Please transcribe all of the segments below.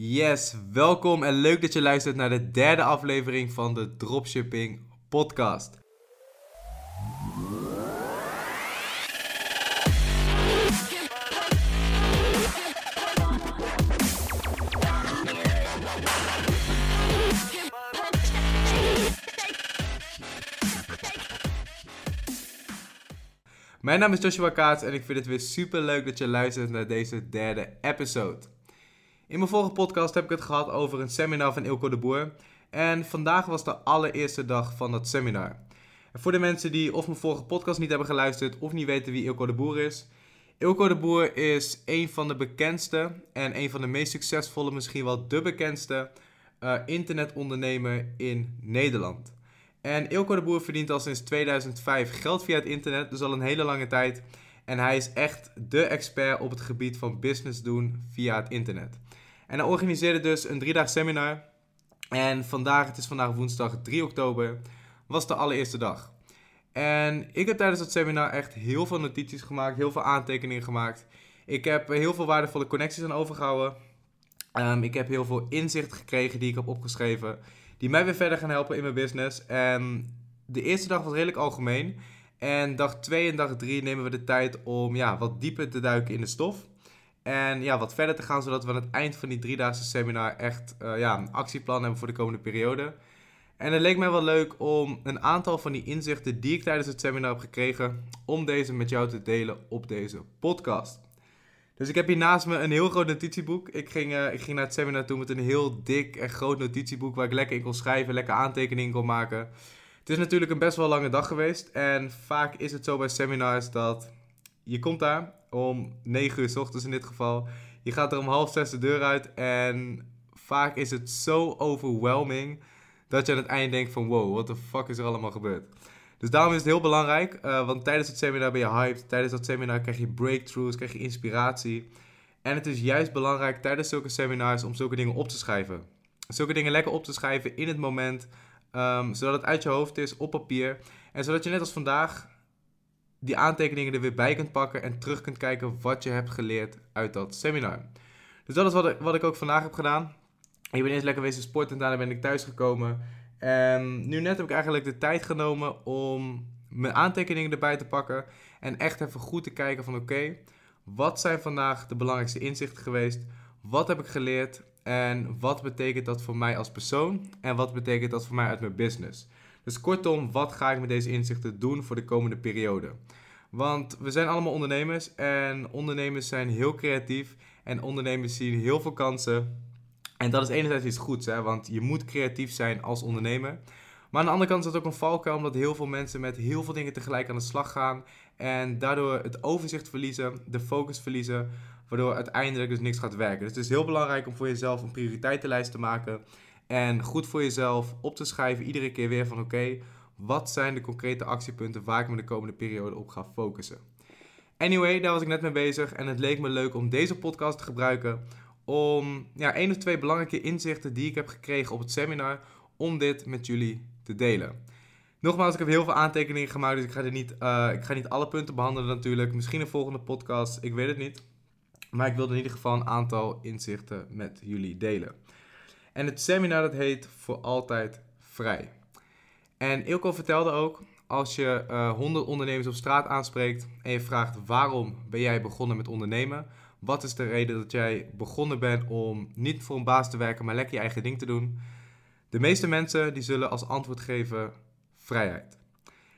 Yes, welkom en leuk dat je luistert naar de derde aflevering van de Dropshipping Podcast. Mijn naam is Joshua Kaats en ik vind het weer super leuk dat je luistert naar deze derde episode. In mijn vorige podcast heb ik het gehad over een seminar van Ilko de Boer. En vandaag was de allereerste dag van dat seminar. En voor de mensen die of mijn vorige podcast niet hebben geluisterd of niet weten wie Ilko de Boer is. Ilko de Boer is een van de bekendste en een van de meest succesvolle, misschien wel de bekendste uh, internetondernemer in Nederland. En Ilko de Boer verdient al sinds 2005 geld via het internet, dus al een hele lange tijd. En hij is echt de expert op het gebied van business doen via het internet. En hij organiseerde dus een driedaag seminar. En vandaag, het is vandaag woensdag 3 oktober, was de allereerste dag. En ik heb tijdens het seminar echt heel veel notities gemaakt, heel veel aantekeningen gemaakt. Ik heb heel veel waardevolle connecties aan overgehouden. Um, ik heb heel veel inzicht gekregen die ik heb opgeschreven die mij weer verder gaan helpen in mijn business. En de eerste dag was redelijk algemeen. En dag 2 en dag 3 nemen we de tijd om ja, wat dieper te duiken in de stof. En ja, wat verder te gaan, zodat we aan het eind van die driedaagse seminar echt uh, ja, een actieplan hebben voor de komende periode. En het leek mij wel leuk om een aantal van die inzichten die ik tijdens het seminar heb gekregen, om deze met jou te delen op deze podcast. Dus ik heb hier naast me een heel groot notitieboek. Ik ging, uh, ik ging naar het seminar toe met een heel dik en groot notitieboek waar ik lekker in kon schrijven, lekker aantekeningen kon maken. Het is natuurlijk een best wel lange dag geweest. En vaak is het zo bij seminars dat je komt daar om 9 uur s ochtends in dit geval. Je gaat er om half zes de deur uit en vaak is het zo overwhelming dat je aan het eind denkt van wow, what the fuck is er allemaal gebeurd? Dus daarom is het heel belangrijk, uh, want tijdens het seminar ben je hyped. Tijdens dat seminar krijg je breakthroughs, krijg je inspiratie. En het is juist belangrijk tijdens zulke seminars om zulke dingen op te schrijven. Zulke dingen lekker op te schrijven in het moment, um, zodat het uit je hoofd is, op papier. En zodat je net als vandaag die aantekeningen er weer bij kunt pakken en terug kunt kijken wat je hebt geleerd uit dat seminar. Dus dat is wat ik, wat ik ook vandaag heb gedaan. Ik ben eerst lekker wezen sporten en daarna ben ik thuis gekomen. En nu net heb ik eigenlijk de tijd genomen om mijn aantekeningen erbij te pakken. En echt even goed te kijken van oké, wat zijn vandaag de belangrijkste inzichten geweest? Wat heb ik geleerd? En wat betekent dat voor mij als persoon? En wat betekent dat voor mij uit mijn business? Dus kortom, wat ga ik met deze inzichten doen voor de komende periode? Want we zijn allemaal ondernemers en ondernemers zijn heel creatief en ondernemers zien heel veel kansen en dat is enerzijds iets goeds, hè, want je moet creatief zijn als ondernemer. Maar aan de andere kant is dat ook een valkuil, omdat heel veel mensen met heel veel dingen tegelijk aan de slag gaan. En daardoor het overzicht verliezen, de focus verliezen, waardoor uiteindelijk dus niks gaat werken. Dus het is heel belangrijk om voor jezelf een prioriteitenlijst te maken. En goed voor jezelf op te schrijven, iedere keer weer van oké, wat zijn de concrete actiepunten waar ik me de komende periode op ga focussen. Anyway, daar was ik net mee bezig en het leek me leuk om deze podcast te gebruiken om ja, één of twee belangrijke inzichten die ik heb gekregen op het seminar, om dit met jullie te delen. Nogmaals, ik heb heel veel aantekeningen gemaakt, dus ik ga, er niet, uh, ik ga niet alle punten behandelen natuurlijk. Misschien een volgende podcast, ik weet het niet. Maar ik wilde in ieder geval een aantal inzichten met jullie delen. En het seminar dat heet Voor Altijd Vrij. En Ilko vertelde ook, als je uh, 100 ondernemers op straat aanspreekt en je vraagt waarom ben jij begonnen met ondernemen, wat is de reden dat jij begonnen bent om niet voor een baas te werken, maar lekker je eigen ding te doen? De meeste mensen die zullen als antwoord geven vrijheid.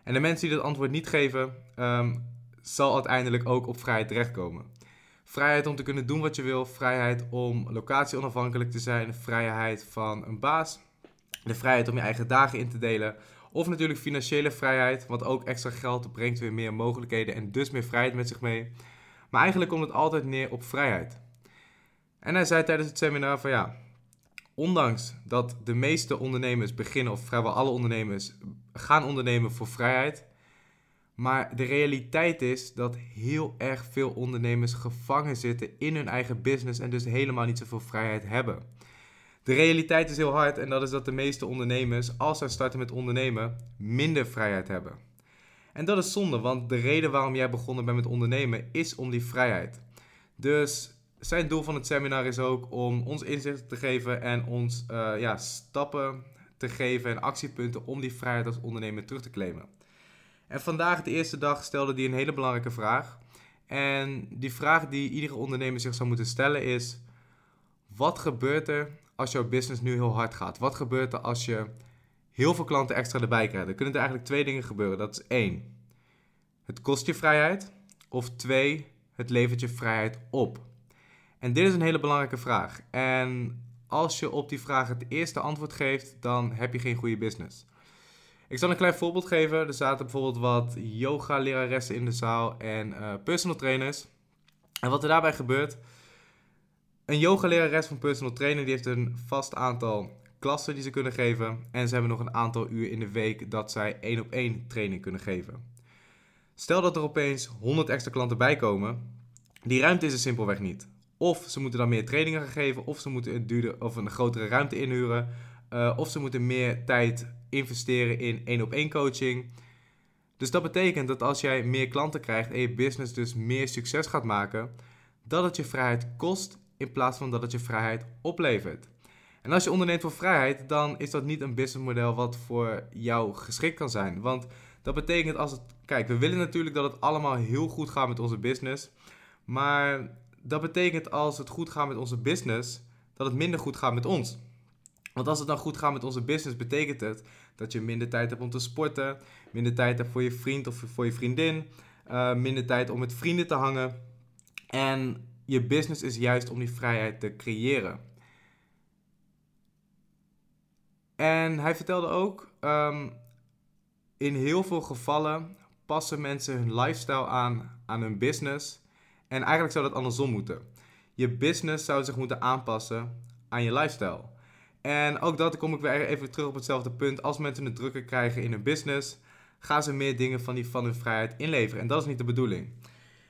En de mensen die dat antwoord niet geven, um, zal uiteindelijk ook op vrijheid terechtkomen. Vrijheid om te kunnen doen wat je wil, vrijheid om locatie onafhankelijk te zijn, vrijheid van een baas, de vrijheid om je eigen dagen in te delen. Of natuurlijk financiële vrijheid, want ook extra geld brengt weer meer mogelijkheden en dus meer vrijheid met zich mee. Maar eigenlijk komt het altijd neer op vrijheid. En hij zei tijdens het seminar van ja, ondanks dat de meeste ondernemers beginnen, of vrijwel alle ondernemers gaan ondernemen voor vrijheid. Maar de realiteit is dat heel erg veel ondernemers gevangen zitten in hun eigen business en dus helemaal niet zoveel vrijheid hebben. De realiteit is heel hard en dat is dat de meeste ondernemers, als zij starten met ondernemen, minder vrijheid hebben. En dat is zonde, want de reden waarom jij begonnen bent met ondernemen is om die vrijheid. Dus zijn doel van het seminar is ook om ons inzicht te geven en ons uh, ja, stappen te geven en actiepunten om die vrijheid als ondernemer terug te claimen. En vandaag, de eerste dag, stelde die een hele belangrijke vraag. En die vraag die iedere ondernemer zich zou moeten stellen is: wat gebeurt er als jouw business nu heel hard gaat? Wat gebeurt er als je heel veel klanten extra erbij krijgt? Er kunnen er eigenlijk twee dingen gebeuren. Dat is één, het kost je vrijheid. Of twee, het levert je vrijheid op. En dit is een hele belangrijke vraag. En als je op die vraag het eerste antwoord geeft, dan heb je geen goede business. Ik zal een klein voorbeeld geven. Er zaten bijvoorbeeld wat yoga-leraressen in de zaal en uh, personal trainers. En wat er daarbij gebeurt. Een yoga-lerares van personal trainer die heeft een vast aantal klassen die ze kunnen geven. En ze hebben nog een aantal uur in de week dat zij één op één training kunnen geven. Stel dat er opeens 100 extra klanten bij komen. Die ruimte is er simpelweg niet. Of ze moeten dan meer trainingen geven, of ze moeten een, duurder, of een grotere ruimte inhuren. Uh, of ze moeten meer tijd investeren in één op één coaching. Dus dat betekent dat als jij meer klanten krijgt en je business dus meer succes gaat maken, dat het je vrijheid kost in plaats van dat het je vrijheid oplevert. En als je onderneemt voor vrijheid, dan is dat niet een businessmodel wat voor jou geschikt kan zijn. Want dat betekent als het. Kijk, we willen natuurlijk dat het allemaal heel goed gaat met onze business. Maar dat betekent als het goed gaat met onze business, dat het minder goed gaat met ons. Want als het dan goed gaat met onze business, betekent het dat je minder tijd hebt om te sporten, minder tijd hebt voor je vriend of voor je vriendin, uh, minder tijd om met vrienden te hangen. En je business is juist om die vrijheid te creëren. En hij vertelde ook, um, in heel veel gevallen passen mensen hun lifestyle aan aan hun business. En eigenlijk zou dat andersom moeten. Je business zou zich moeten aanpassen aan je lifestyle. En ook dat kom ik weer even terug op hetzelfde punt. Als mensen het drukker krijgen in hun business, gaan ze meer dingen van, die, van hun vrijheid inleveren. En dat is niet de bedoeling.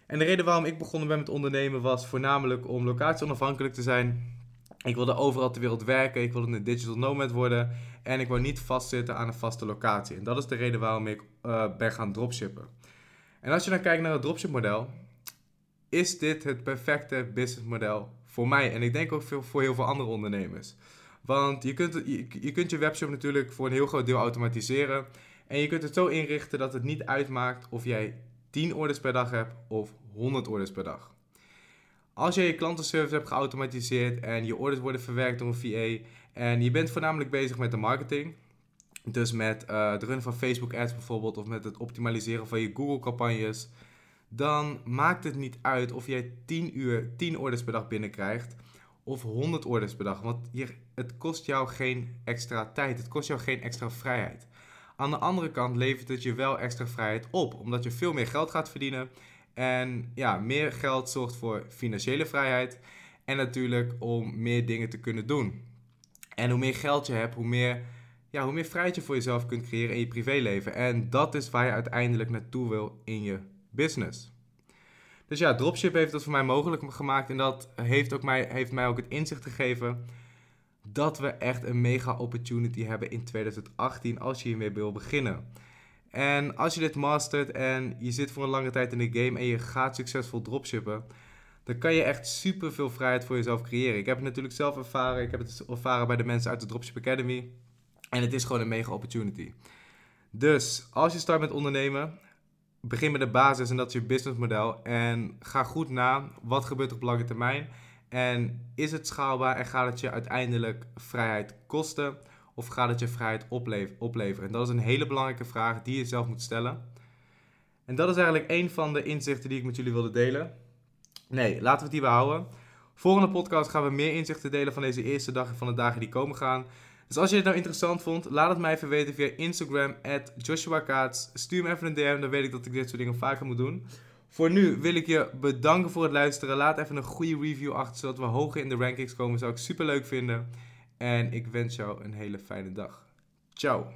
En de reden waarom ik begonnen ben met ondernemen was voornamelijk om locatie onafhankelijk te zijn. Ik wilde overal ter wereld werken, ik wilde een digital nomad worden en ik wil niet vastzitten aan een vaste locatie. En dat is de reden waarom ik uh, ben gaan dropshippen. En als je dan kijkt naar het dropship model, is dit het perfecte businessmodel voor mij. En ik denk ook voor heel veel andere ondernemers. Want je kunt, je, je kunt je webshop natuurlijk voor een heel groot deel automatiseren. En je kunt het zo inrichten dat het niet uitmaakt of jij 10 orders per dag hebt of 100 orders per dag. Als je je klantenservice hebt geautomatiseerd en je orders worden verwerkt door een VA en je bent voornamelijk bezig met de marketing, dus met uh, het runnen van Facebook ads bijvoorbeeld of met het optimaliseren van je Google campagnes, dan maakt het niet uit of jij 10 uur 10 orders per dag binnenkrijgt of 100 orders per dag, want je, het kost jou geen extra tijd, het kost jou geen extra vrijheid. Aan de andere kant levert het je wel extra vrijheid op, omdat je veel meer geld gaat verdienen en ja, meer geld zorgt voor financiële vrijheid en natuurlijk om meer dingen te kunnen doen. En hoe meer geld je hebt, hoe meer, ja, hoe meer vrijheid je voor jezelf kunt creëren in je privéleven. En dat is waar je uiteindelijk naartoe wil in je business. Dus ja, dropship heeft dat voor mij mogelijk gemaakt. En dat heeft, ook mij, heeft mij ook het inzicht gegeven dat we echt een mega opportunity hebben in 2018 als je hiermee wil beginnen. En als je dit mastert en je zit voor een lange tijd in de game en je gaat succesvol dropshippen, dan kan je echt super veel vrijheid voor jezelf creëren. Ik heb het natuurlijk zelf ervaren. Ik heb het ervaren bij de mensen uit de Dropship Academy. En het is gewoon een mega opportunity. Dus als je start met ondernemen, begin met de basis en dat is je businessmodel. En ga goed na wat gebeurt op lange termijn. En is het schaalbaar en gaat het je uiteindelijk vrijheid kosten? Of gaat het je vrijheid opleveren? En dat is een hele belangrijke vraag die je zelf moet stellen. En dat is eigenlijk een van de inzichten die ik met jullie wilde delen. Nee, laten we het hierbij houden. Volgende podcast gaan we meer inzichten delen van deze eerste dag en van de dagen die komen gaan. Dus als je het nou interessant vond, laat het mij even weten via Instagram, at Joshua Kaats. Stuur me even een DM, dan weet ik dat ik dit soort dingen vaker moet doen. Voor nu wil ik je bedanken voor het luisteren. Laat even een goede review achter, zodat we hoger in de rankings komen. Zou ik super leuk vinden. En ik wens jou een hele fijne dag. Ciao.